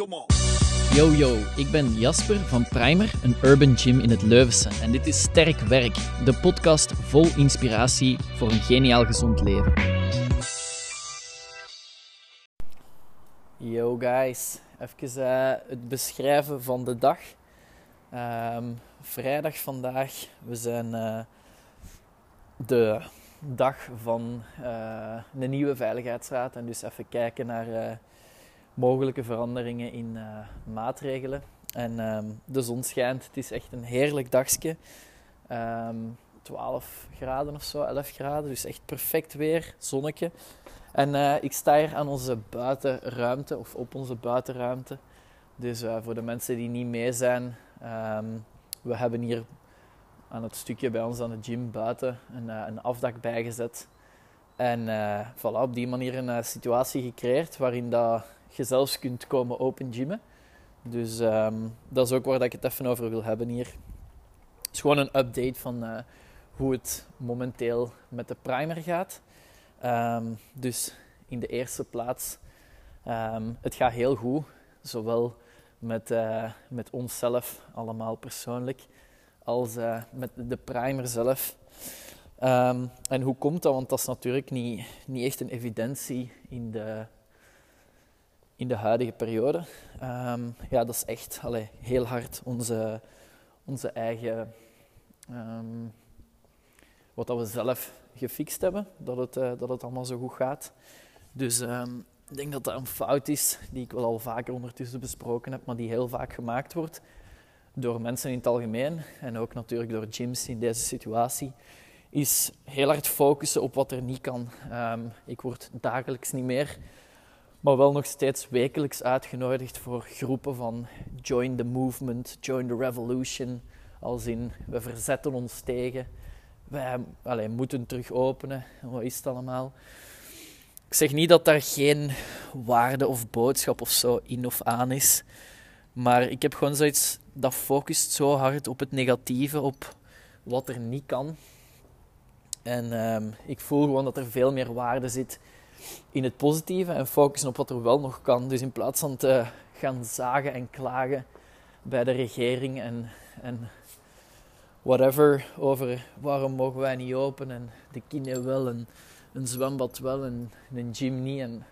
come on. Yo yo, ik ben Jasper van Primer, een urban gym in het Leuvense. En dit is Sterk Werk, de podcast vol inspiratie voor een geniaal gezond leven. Yo guys, even uh, het beschrijven van de dag. Um, vrijdag vandaag, we zijn uh, de dag van uh, een nieuwe veiligheidsraad en dus even kijken naar mogelijke veranderingen in uh, maatregelen. En um, de zon schijnt, het is echt een heerlijk dagje. Um, ehm, 12 graden of zo, 11 graden, dus echt perfect weer, zonnetje. En uh, ik sta hier aan onze buitenruimte, of op onze buitenruimte. Dus uh, voor de mensen die niet mee zijn, um, we hebben hier aan het stukje bij ons aan de gym buiten een, een afdak bijgezet. En voilà, op die manier een situatie gecreëerd waarin dat je zelfs kunt komen open gymmen. Dus um, dat is ook waar ik het even over wil hebben hier. Het is gewoon een update van uh, hoe het momenteel met de primer gaat. Um, dus in de eerste plaats, um, het gaat heel goed. Zowel met, uh, met onszelf allemaal persoonlijk, als uh, met de primer zelf. en hoe komt dat? Want dat is natuurlijk niet, niet echt een evidentie in de in de huidige periode. Um, ja, dat is echt allee, heel hard onze, onze eigen. Um, wat dat we zelf gefixt hebben, dat het, uh, dat het allemaal zo goed gaat. Dus um, ik denk dat dat een fout is die ik wel al vaker ondertussen besproken heb, maar die heel vaak gemaakt wordt door mensen in het algemeen en ook natuurlijk door gyms in deze situatie, is heel hard focussen op wat er niet kan. ik word dagelijks niet meer maar wel nog steeds wekelijks uitgenodigd voor groepen van Join the Movement, Join the Revolution. Als in, we verzetten ons tegen, wij moeten terug openen. Wat is het allemaal? Ik zeg niet dat daar geen waarde of boodschap of zo in of aan is. Maar ik heb gewoon zoiets dat focust zo hard op het negatieve, op wat er niet kan. En um, ik voel gewoon dat er veel meer waarde zit in het positieve en focussen op wat er wel nog kan. Dus in plaats van te gaan zagen en klagen bij de regering en, en whatever over waarom mogen wij niet open en de kine wel en een zwembad wel en een gym niet. En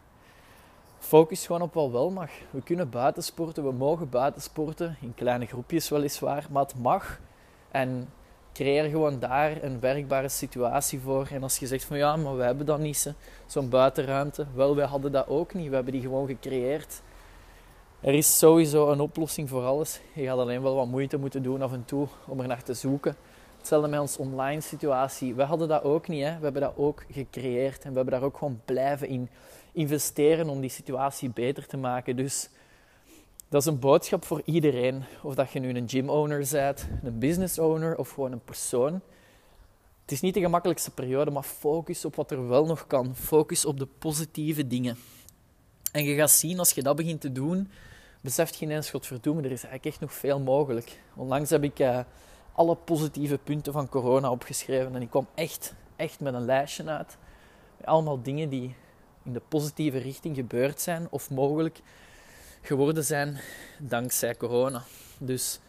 focus gewoon op wat wel mag. We kunnen buitensporten, we mogen buitensporten, in kleine groepjes weliswaar, maar het mag. En creëer gewoon daar een werkbare situatie voor. En als je zegt van ja, maar we hebben dat niet, zo'n buitenruimte. Wel, wij hadden dat ook niet. We hebben die gewoon gecreëerd. Er is sowieso een oplossing voor alles. Je gaat alleen wel wat moeite moeten doen af en toe om er naar te zoeken. Hetzelfde met onze online situatie. We hadden dat ook niet. Hè. We hebben dat ook gecreëerd. En we hebben daar ook gewoon blijven in investeren om die situatie beter te maken. Dus dat is een boodschap voor iedereen. Of dat je nu een gym owner bent, een business owner of gewoon een persoon. Het is niet de gemakkelijkste periode, maar focus op wat er wel nog kan. Focus op de positieve dingen. En je gaat zien, als je dat begint te doen, beseft je ineens, godverdomme, er is eigenlijk echt nog veel mogelijk. Onlangs heb ik uh, alle positieve punten van corona opgeschreven en ik kwam echt, echt met een lijstje uit. Allemaal dingen die in de positieve richting gebeurd zijn of mogelijk geworden zijn dankzij corona. Dus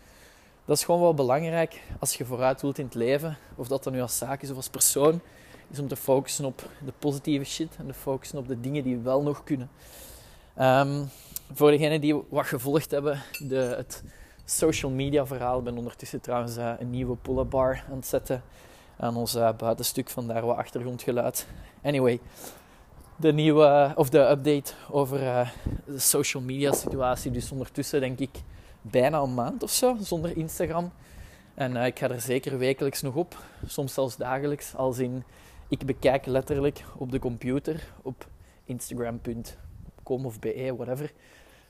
dat is gewoon wel belangrijk als je vooruit wilt in het leven, of dat dan nu als zaak is of als persoon, is om te focussen op de positieve shit en te focussen op de dingen die wel nog kunnen. Um, voor degenen die wat gevolgd hebben, de, het social media verhaal, ik ben ondertussen trouwens uh, een nieuwe pull-up bar aan het zetten aan ons uh, buitenstuk, vandaar wat achtergrondgeluid. Anyway, de nieuwe, of de update over uh, de social media situatie. Dus ondertussen denk ik bijna een maand of zo zonder Instagram. En uh, ik ga er zeker wekelijks nog op, soms zelfs dagelijks. Als in, ik bekijk letterlijk op de computer, op instagram.com of be, whatever.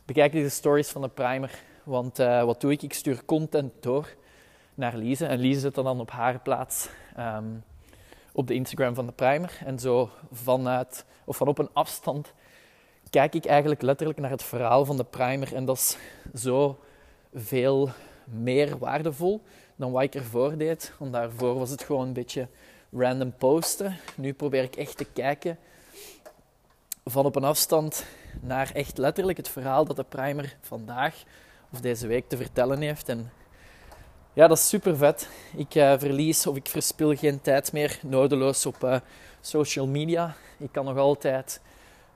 Bekijk ik de stories van de primer. Want uh, wat doe ik? Ik stuur content door naar Lise. En Lise zet dat dan op haar plaats. Um, op de Instagram van de Primer. En zo vanuit, of van op een afstand, kijk ik eigenlijk letterlijk naar het verhaal van de Primer. En dat is zo veel meer waardevol dan wat ik ervoor deed. Want daarvoor was het gewoon een beetje random posten. Nu probeer ik echt te kijken van op een afstand naar echt letterlijk het verhaal dat de primer vandaag of deze week te vertellen heeft. En ja, dat is super vet. Ik uh, verlies of ik verspil geen tijd meer nodeloos op uh, social media. Ik kan nog altijd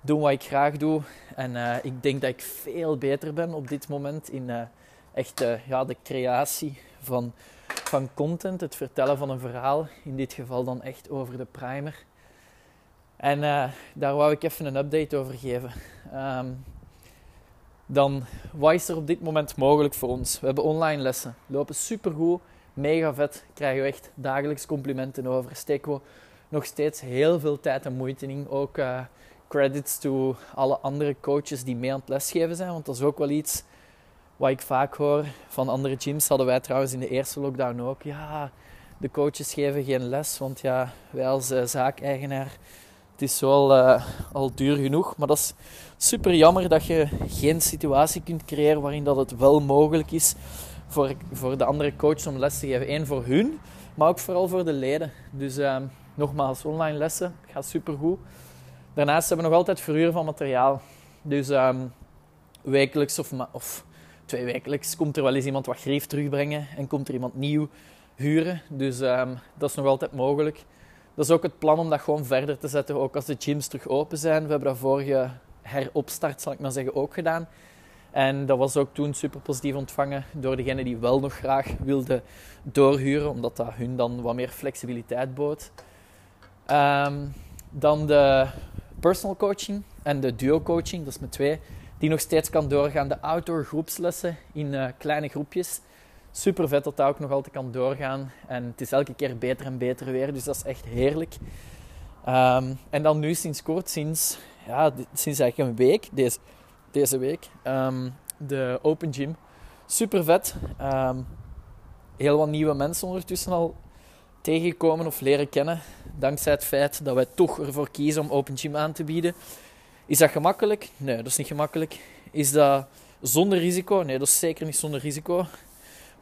doen wat ik graag doe. En uh, ik denk dat ik veel beter ben op dit moment in echt ja, de creatie van, van content, het vertellen van een verhaal. In dit geval dan echt over de primer. En daar wou ik even een update over geven. Um, dan wat is er op dit moment mogelijk voor ons? We hebben online lessen, lopen supergoed, mega vet, krijgen we echt dagelijks complimenten over. Steken we nog steeds heel veel tijd en moeite in. Ook uh, credits to alle andere coaches die mee aan het lesgeven zijn, want dat is ook wel iets wat ik vaak hoor van andere gyms. Hadden wij trouwens in de eerste lockdown ook. Ja, de coaches geven geen les, want ja, wij als uh, zaakeigenaar het is wel uh, al duur genoeg, maar dat is super jammer dat je geen situatie kunt creëren waarin dat het wel mogelijk is voor, voor de andere coaches om les te geven. Eén voor hun, maar ook vooral voor de leden. Dus uh, nogmaals, online lessen gaat super goed. Daarnaast hebben we nog altijd verhuur van materiaal. Dus um, wekelijks of, of twee wekelijks komt er wel eens iemand wat grief terugbrengen en komt er iemand nieuw huren. Dus um, dat is nog altijd mogelijk dat is ook het plan om dat gewoon verder te zetten, ook als de gyms terug open zijn. We hebben dat vorige heropstart, zal ik maar zeggen, ook gedaan. En dat was ook toen super positief ontvangen door degenen die wel nog graag wilden doorhuren, omdat dat hun dan wat meer flexibiliteit bood. Ehm, dan de personal coaching en de duo coaching, dat is met twee, die nog steeds kan doorgaan. De outdoor groepslessen in uh, kleine groepjes super vet dat dat ook nog altijd kan doorgaan. En het is elke keer beter en beter weer, dus dat is echt heerlijk. Um, en dan nu sinds kort, sinds, ja, sinds eigenlijk een week, deze, deze week, um, de Open Gym. Super vet. Um, heel wat nieuwe mensen ondertussen al tegengekomen of leren kennen. Dankzij het feit dat wij toch ervoor kiezen om Open Gym aan te bieden. Is dat gemakkelijk? Nee, dat is niet gemakkelijk. Is dat zonder risico? Nee, dat is zeker niet zonder risico.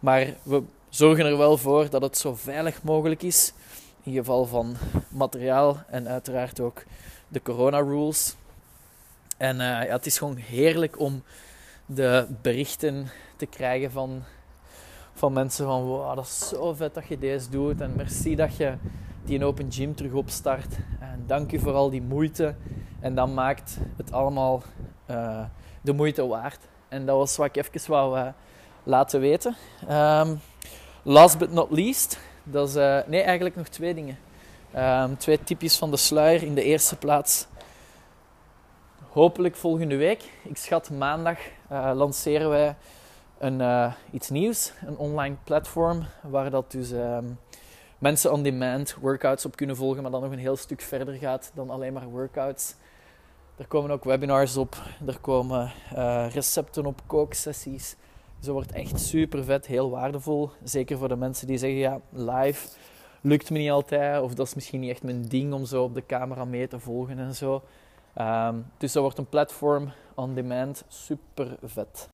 Maar we zorgen er wel voor dat het zo veilig mogelijk is. In geval van materiaal en uiteraard ook de corona rules. En uh, ja, het is gewoon heerlijk om de berichten te krijgen van, van mensen van wow, dat is zo vet dat je deze doet. En merci dat je die open gym terug opstart. En dank je voor al die moeite. En dat maakt het allemaal uh, de moeite waard. En dat was wat ik even wou uh, laten weten. Um, last but not least, dat is, uh, nee, eigenlijk nog twee dingen. Um, twee tipjes van de sluier. In de eerste plaats, hopelijk volgende week. Ik schat maandag uh, lanceren wij een, uh, iets nieuws, een online platform waar dat dus um, mensen on demand workouts op kunnen volgen, maar dan nog een heel stuk verder gaat dan alleen maar workouts. Er komen ook webinars op, er komen recepten op, kooksessies. Dat wordt echt super vet, heel waardevol. Zeker voor de mensen die zeggen, ja, live lukt me niet altijd. Of dat is misschien niet echt mijn ding om zo op de camera mee te volgen en zo. Um, dus dat wordt een platform on demand, super vet.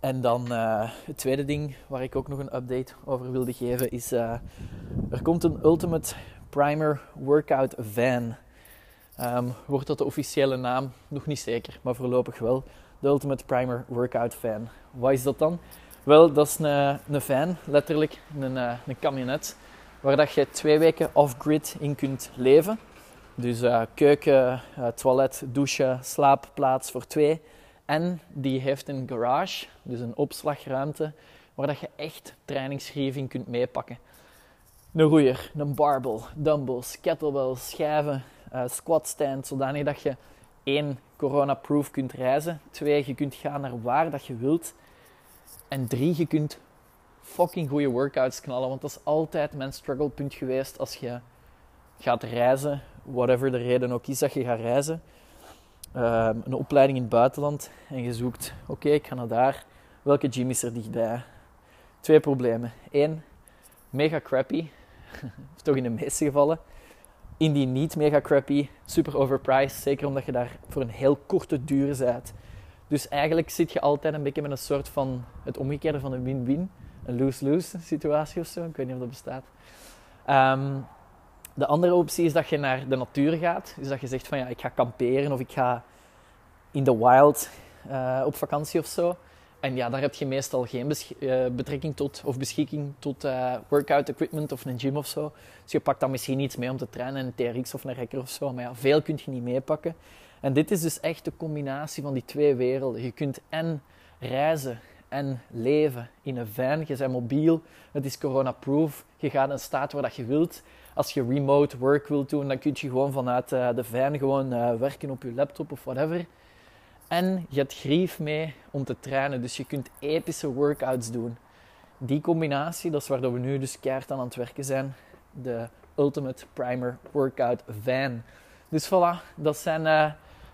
En dan uh, het tweede ding waar ik ook nog een update over wilde geven is... Uh, er komt een Ultimate Primer Workout Van. Um, wordt dat de officiële naam? Nog niet zeker, maar voorlopig wel de Ultimate Primer Workout Fan. Wat is dat dan? Wel, dat is een, een fan, letterlijk een, eh, een camionet, waar dat je twee weken off-grid in kunt leven. Dus uh, keuken, uh, toilet, douche, slaapplaats voor twee. En die heeft een garage, dus een opslagruimte, waar dat je echt trainingsschrift in kunt meepakken. Een roeier, een barbell, dumbbells, kettlebells, schijven, squat stand, zodanig dat je één, corona-proof kunt reizen. Twee, je kunt gaan naar waar dat je wilt. En drie, je kunt fucking goede workouts knallen. Want dat is altijd mijn strugglepunt geweest als je gaat reizen. Whatever de reden ook is dat je gaat reizen. Ehm, een opleiding in het buitenland. En je zoekt, oké, ik ga naar daar. Welke gym is er dichtbij? Twee problemen. Eén, mega crappy. toch in de meeste gevallen indie niet mega crappy, super overpriced. Zeker omdat je daar voor een heel korte duur bent. Dus eigenlijk zit je altijd een beetje met een soort van het omgekeerde van een win-win. Een lose-lose situatie of zo. Ik weet niet of dat bestaat. Ehm, de andere optie is dat je naar de natuur gaat. Dus dat je zegt van ja, ik ga kamperen of ik ga in the wild uh, op vakantie of zo. En ja, daar heb je meestal geen uh, betrekking tot of beschikking tot uh, workout equipment of een gym of zo. Dus je pakt dan misschien iets mee om te trainen, een TRX of een rekker of zo. Maar ja, veel kun je niet meepakken. En dit is dus echt de combinatie van die twee werelden. Je kunt en reizen en leven in een van. Je bent mobiel, het is corona-proof. Je gaat in staat waar dat je wilt. Als je remote work wilt doen, dan kun je gewoon vanuit uh, de van gewoon uh, werken op je laptop of whatever. En je hebt grief mee om te trainen, dus je kunt epische workouts doen. Die combinatie, dat is waar we nu dus keihard aan het werken zijn. De Ultimate Primer Workout Van. Dus voilà, dat, zijn, uh,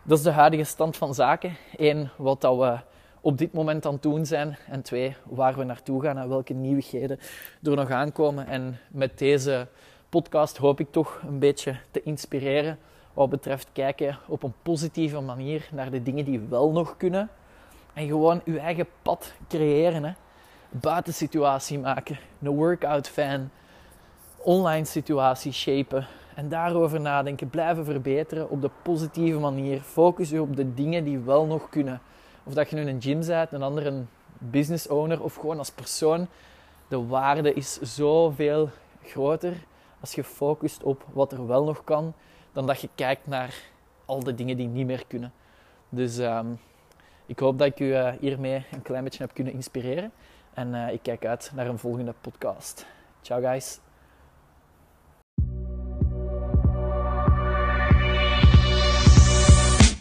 dat is de huidige stand van zaken. Eén, wat dat we op dit moment aan het doen zijn. En twee, waar we naartoe gaan en welke nieuwigheden er nog aankomen. En met deze podcast hoop ik toch een beetje te inspireren wat betreft kijken op een positieve manier naar de dingen die wel nog kunnen. En gewoon je eigen pad creëren. Hè. Buitensituatie maken, een workout fan, online situatie shapen. En daarover nadenken, blijven verbeteren op de positieve manier. Focus je op de dingen die wel nog kunnen. Of dat je nu een gym bent, een andere business owner of gewoon als persoon. De waarde is zoveel groter als je focust op wat er wel nog kan, dan dat je kijkt naar al de dingen die niet meer kunnen. Dus um, ik hoop dat ik u uh, hiermee een klein beetje heb kunnen inspireren. En uh, ik kijk uit naar een volgende podcast. Ciao guys.